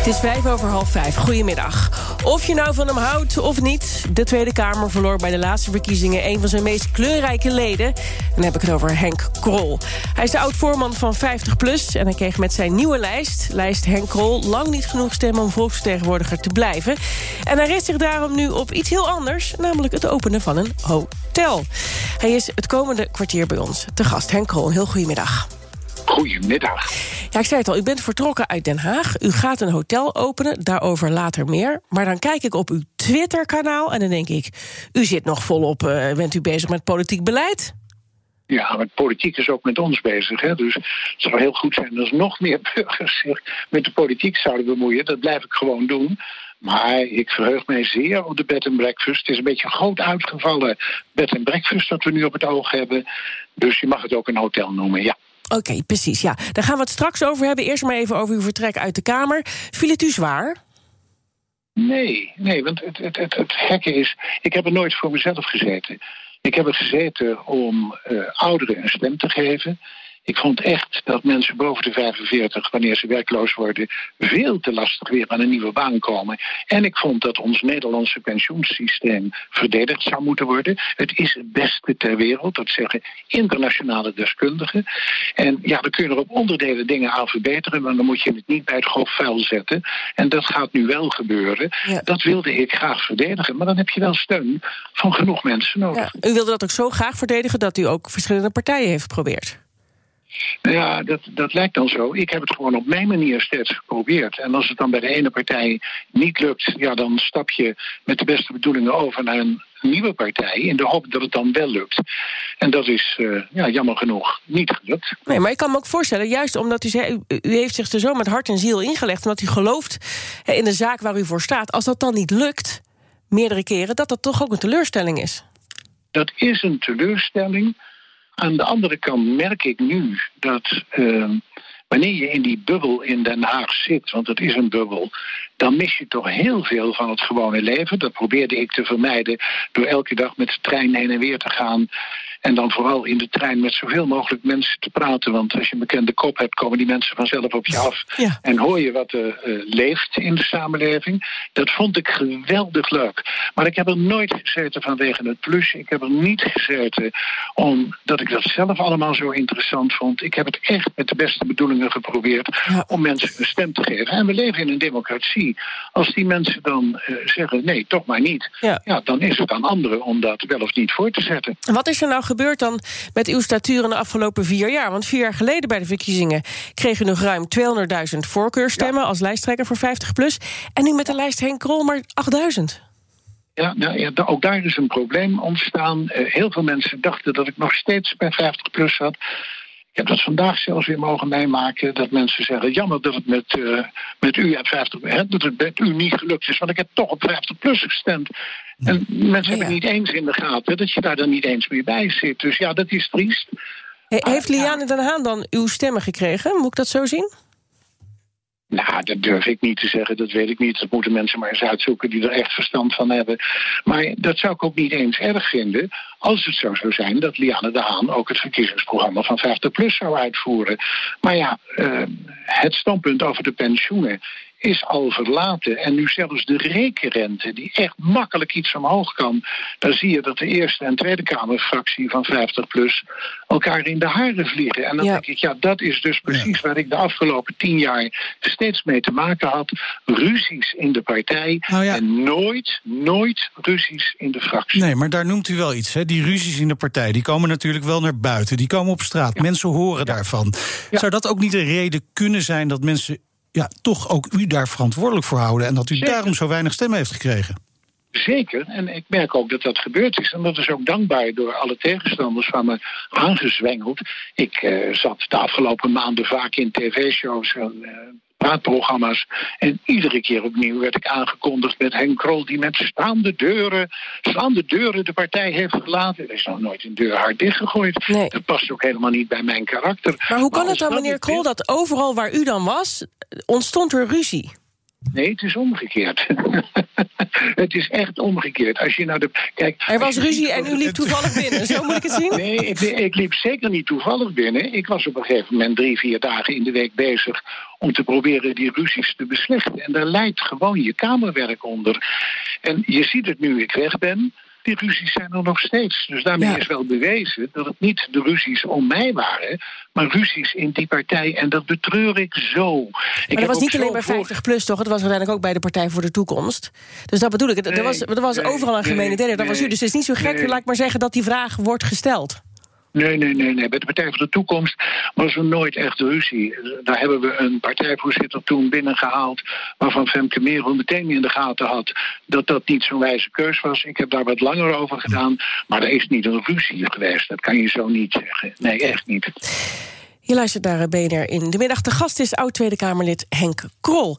Het is vijf over half vijf. Goedemiddag. Of je nou van hem houdt of niet, de Tweede Kamer verloor bij de laatste verkiezingen een van zijn meest kleurrijke leden. En dan heb ik het over Henk Krol. Hij is de oud-voorman van 50PLUS en hij kreeg met zijn nieuwe lijst, lijst Henk Krol, lang niet genoeg stemmen om volksvertegenwoordiger te blijven. En hij richt zich daarom nu op iets heel anders, namelijk het openen van een hotel. Hij is het komende kwartier bij ons te gast. Henk Krol, heel goedemiddag. Goedemiddag. Ja, ik zei het al, u bent vertrokken uit Den Haag. U gaat een hotel openen, daarover later meer. Maar dan kijk ik op uw Twitter-kanaal en dan denk ik... u zit nog volop, uh, bent u bezig met politiek beleid? Ja, maar politiek is ook met ons bezig. Hè? Dus het zou heel goed zijn als nog meer burgers zich met de politiek zouden bemoeien. Dat blijf ik gewoon doen. Maar ik verheug mij zeer op de bed and breakfast. Het is een beetje een groot uitgevallen bed and breakfast dat we nu op het oog hebben. Dus je mag het ook een hotel noemen, ja. Oké, precies. Ja. Daar gaan we het straks over hebben. Eerst maar even over uw vertrek uit de Kamer. Viel het u zwaar? Nee, nee, want het, het, het, het gekke is... ik heb er nooit voor mezelf gezeten. Ik heb er gezeten om uh, ouderen een stem te geven... Ik vond echt dat mensen boven de 45, wanneer ze werkloos worden, veel te lastig weer aan een nieuwe baan komen. En ik vond dat ons Nederlandse pensioensysteem verdedigd zou moeten worden. Het is het beste ter wereld, dat zeggen internationale deskundigen. En ja, dan kun je er op onderdelen dingen aan verbeteren, maar dan moet je het niet bij het grof vuil zetten. En dat gaat nu wel gebeuren. Dat wilde ik graag verdedigen, maar dan heb je wel steun van genoeg mensen nodig. Ja. U wilde dat ook zo graag verdedigen dat u ook verschillende partijen heeft geprobeerd. Nou ja, dat, dat lijkt dan zo. Ik heb het gewoon op mijn manier steeds geprobeerd. En als het dan bij de ene partij niet lukt, ja, dan stap je met de beste bedoelingen over naar een nieuwe partij in de hoop dat het dan wel lukt. En dat is uh, ja, jammer genoeg niet gelukt. Nee, maar ik kan me ook voorstellen, juist omdat u zei... U, u heeft zich er zo met hart en ziel ingelegd... omdat u gelooft in de zaak waar u voor staat... als dat dan niet lukt, meerdere keren... dat dat toch ook een teleurstelling is. Dat is een teleurstelling... Aan de andere kant merk ik nu dat uh, wanneer je in die bubbel in Den Haag zit, want het is een bubbel, dan mis je toch heel veel van het gewone leven. Dat probeerde ik te vermijden door elke dag met de trein heen en weer te gaan. En dan vooral in de trein met zoveel mogelijk mensen te praten. Want als je een bekende kop hebt, komen die mensen vanzelf op je af. En hoor je wat er uh, leeft in de samenleving. Dat vond ik geweldig leuk. Maar ik heb er nooit gezeten vanwege het plus. Ik heb er niet gezeten omdat ik dat zelf allemaal zo interessant vond. Ik heb het echt met de beste bedoelingen geprobeerd om mensen een stem te geven. En we leven in een democratie. Als die mensen dan uh, zeggen nee, toch maar niet. Ja. ja. dan is het aan anderen om dat wel of niet voor te zetten. Wat is er nou gebeurt dan met uw statuur in de afgelopen vier jaar? Want vier jaar geleden bij de verkiezingen kreeg u nog ruim 200.000 voorkeurstemmen als lijsttrekker voor 50PLUS. En nu met de lijst Henk Krol maar 8.000. Ja, nou ja, ook daar is een probleem ontstaan. Uh, heel veel mensen dachten dat ik nog steeds bij 50 plus zat. Ik heb dat vandaag zelfs weer mogen meemaken. Dat mensen zeggen, jammer dat het met, uh, met u en 50 hè, dat het met u niet gelukt is. Want ik heb toch op 50 plus gestemd. En mensen hebben niet eens in de gaten dat je daar dan niet eens meer bij zit. Dus ja, dat is triest. heeft Liane Den Haan dan uw stemmen gekregen? Moet ik dat zo zien? Nou, dat durf ik niet te zeggen, dat weet ik niet. Dat moeten mensen maar eens uitzoeken die er echt verstand van hebben. Maar dat zou ik ook niet eens erg vinden als het zo zou zijn dat Liane de Haan ook het verkiezingsprogramma van 50PLUS zou uitvoeren. Maar ja, uh, het standpunt over de pensioenen is al verlaten. En nu zelfs de rekenrente, die echt makkelijk iets omhoog kan... dan zie je dat de Eerste en Tweede Kamerfractie van 50PLUS... elkaar in de haren vliegen. En dan denk ik, ja, dat is dus precies waar ik de afgelopen tien jaar... steeds mee te maken had. Ruzies in de partij nou en nooit, nooit ruzies in de fractie. Nee, maar daar noemt u wel iets, hè? Die ruzies in de partij, die komen natuurlijk wel naar buiten. Die komen op straat, mensen horen daarvan. Zou dat ook niet een reden kunnen zijn dat mensen ja, toch ook u daar verantwoordelijk voor houden... en dat u daarom zo weinig stemmen heeft gekregen. Zeker, en ik merk ook dat dat gebeurd is. En dat is ook dankbaar door alle tegenstanders van me aangezwengeld. Ik uh, zat de afgelopen maanden vaak in tv-shows... Uh, praatprogramma's. En iedere keer opnieuw werd ik aangekondigd met Henk Krol, die met staande deuren, staande deuren de partij heeft verlaten. Er is nog nooit een deur hard dichtgegooid. Nee. Dat past ook helemaal niet bij mijn karakter. Maar hoe kan het dan, meneer Krol, dat overal waar u dan was, ontstond er ruzie? Nee, het is omgekeerd. het is echt omgekeerd. Als je nou de. Kijk, Er was ruzie en u liep toevallig binnen. Zo moet ik het zien? Nee, ik, ik liep zeker niet toevallig binnen. Ik was op een gegeven moment drie, vier dagen in de week bezig om te proberen die ruzies te beslechten. En daar leidt gewoon je kamerwerk onder. En je ziet het nu ik weg ben. Die ruzies zijn er nog steeds. Dus daarmee Ja. is wel bewezen dat het niet de ruzies om mij waren, maar ruzies in die partij. En dat betreur ik zo. Maar dat was niet alleen bij voor- 50 plus, toch? Het was uiteindelijk ook bij de Partij voor de Toekomst. Dus dat bedoel ik. Er Nee, was, er was nee, overal een gemene nee, derde. Dat was u. Dus het is niet zo gek, laat ik maar zeggen, dat die vraag wordt gesteld. Nee, nee, nee, nee. Bij de Partij voor de Toekomst was er nooit echt ruzie. Daar hebben we een partijvoorzitter toen binnengehaald... waarvan Femke Merel meteen in de gaten had... dat dat niet zo'n wijze keus was. Ik heb daar wat langer over gedaan. Maar er is niet een ruzie geweest. Dat kan je zo niet zeggen. Nee, echt niet. Je luistert naar BNR in de middag. De gast is oud-Tweede Kamerlid Henk Krol.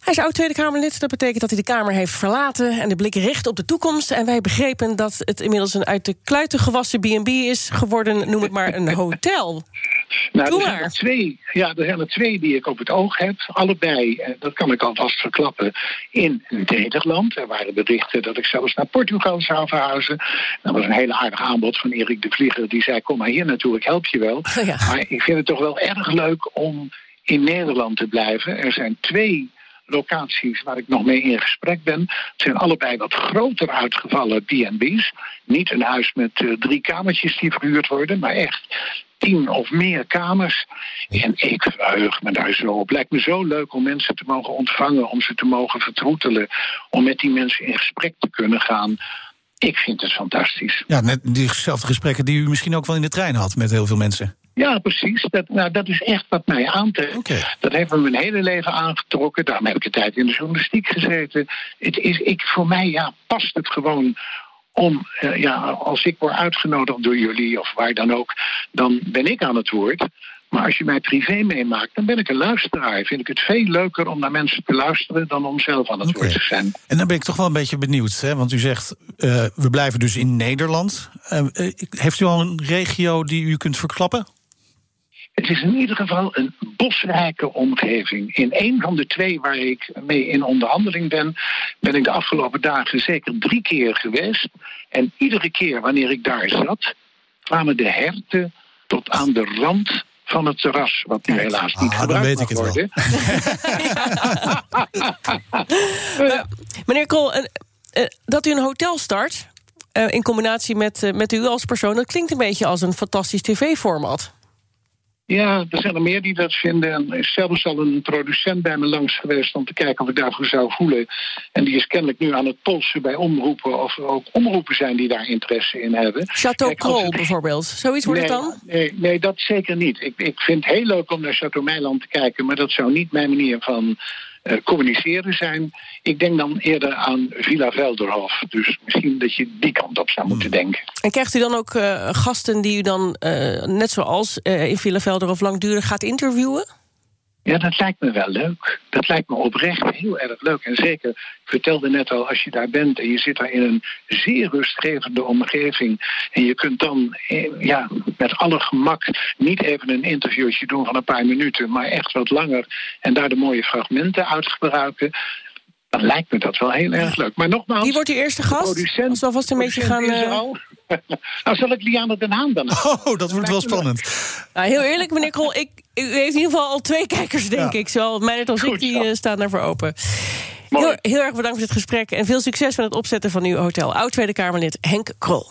Hij is oud-Tweede Kamerlid. Dat betekent dat hij de Kamer heeft verlaten... en de blik richt op de toekomst. En wij begrepen dat het inmiddels een uit de kluiten gewassen B&B is geworden... noem het maar een hotel. Nou, Doe er zijn er twee. Ja, er zijn er twee die ik op het oog heb. Allebei, eh, dat kan ik alvast verklappen, in Nederland. Er waren berichten dat ik zelfs naar Portugal zou verhuizen. Dat was een hele aardig aanbod van Erik de Vlieger. Die zei, kom maar hier naartoe, ik help je wel. Ja. Maar ik vind het toch wel erg leuk om in Nederland te blijven. Er zijn twee locaties waar ik nog mee in gesprek ben. Het zijn allebei wat groter uitgevallen B&B's. Niet een huis met eh, drie kamertjes die verhuurd worden, maar echt tien of meer kamers. En ik verheug me daar zo op. Lijkt me zo leuk om mensen te mogen ontvangen, om ze te mogen vertroetelen, om met die mensen in gesprek te kunnen gaan. Ik vind het fantastisch. Ja, net diezelfde gesprekken die u misschien ook wel in de trein had met heel veel mensen. Ja, precies. Dat, nou, dat is echt wat mij aantrekt. Dat heeft me mijn hele leven aangetrokken. Daarom heb ik een tijd in de journalistiek gezeten. Het is, ik, voor mij ja, past het gewoon om, eh, ja, als ik word uitgenodigd door jullie of waar dan ook, dan ben ik aan het woord. Maar als je mij privé meemaakt, dan ben ik een luisteraar. Vind ik het veel leuker om naar mensen te luisteren dan om zelf aan het woord te zijn. En dan ben ik toch wel een beetje benieuwd. Hè? Want u zegt, eh, we blijven dus in Nederland. Eh, heeft u al een regio die u kunt verklappen? Het is in ieder geval een bosrijke omgeving. In een van de twee waar ik mee in onderhandeling ben, ben ik de afgelopen dagen zeker drie keer geweest. En iedere keer wanneer ik daar zat, kwamen de herten tot aan de rand van het terras, wat nu helaas niet Ah, dan gebruikt weet ik mag het wel. worden. Meneer Krol, eh, eh, dat u een hotel start... eh, in combinatie met, eh, met u als persoon... dat klinkt een beetje als een fantastisch tv-format. Ja, er zijn er meer die dat vinden. En er is zelfs al een producent bij me langs geweest om te kijken of ik daarvoor zou voelen. En die is kennelijk nu aan het polsen bij omroepen of er ook omroepen zijn die daar interesse in hebben. Chateau Krol het- bijvoorbeeld. Zoiets wordt nee, het dan? Nee, nee, dat zeker niet. Ik, ik vind het heel leuk om naar Chateau Meiland te kijken, maar dat zou niet mijn manier van communiceren zijn. Ik denk dan eerder aan Villa Velderhof. Dus misschien dat je die kant op zou moeten denken. En krijgt u dan ook eh, gasten die u dan, eh, net zoals eh, in Villa Velder of langdurig gaat interviewen? Ja, dat lijkt me wel leuk. Dat lijkt me oprecht heel erg leuk. En zeker, ik vertelde net al, als je daar bent en je zit daar in een zeer rustgevende omgeving. En je kunt dan eh, ja, met alle gemak niet even een interviewtje doen van een paar minuten, maar echt wat langer. En daar de mooie fragmenten uit gebruiken. Dan lijkt me dat wel heel erg leuk. Maar nogmaals. Wie wordt uw eerste gast? producent- Als we alvast een beetje gaan... nou, zal ik Liane den Haan dan? Oh, dat wordt wel spannend. nou, heel eerlijk, meneer Krol, ik, u heeft in ieder geval al twee kijkers, denk Ja. ik. Zowel mij net als ik, die zo. eh, staan daarvoor open. Mooi. Heel, heel erg bedankt voor dit gesprek en veel succes met het opzetten van uw hotel. Oud-Tweede Kamerlid Henk Krol.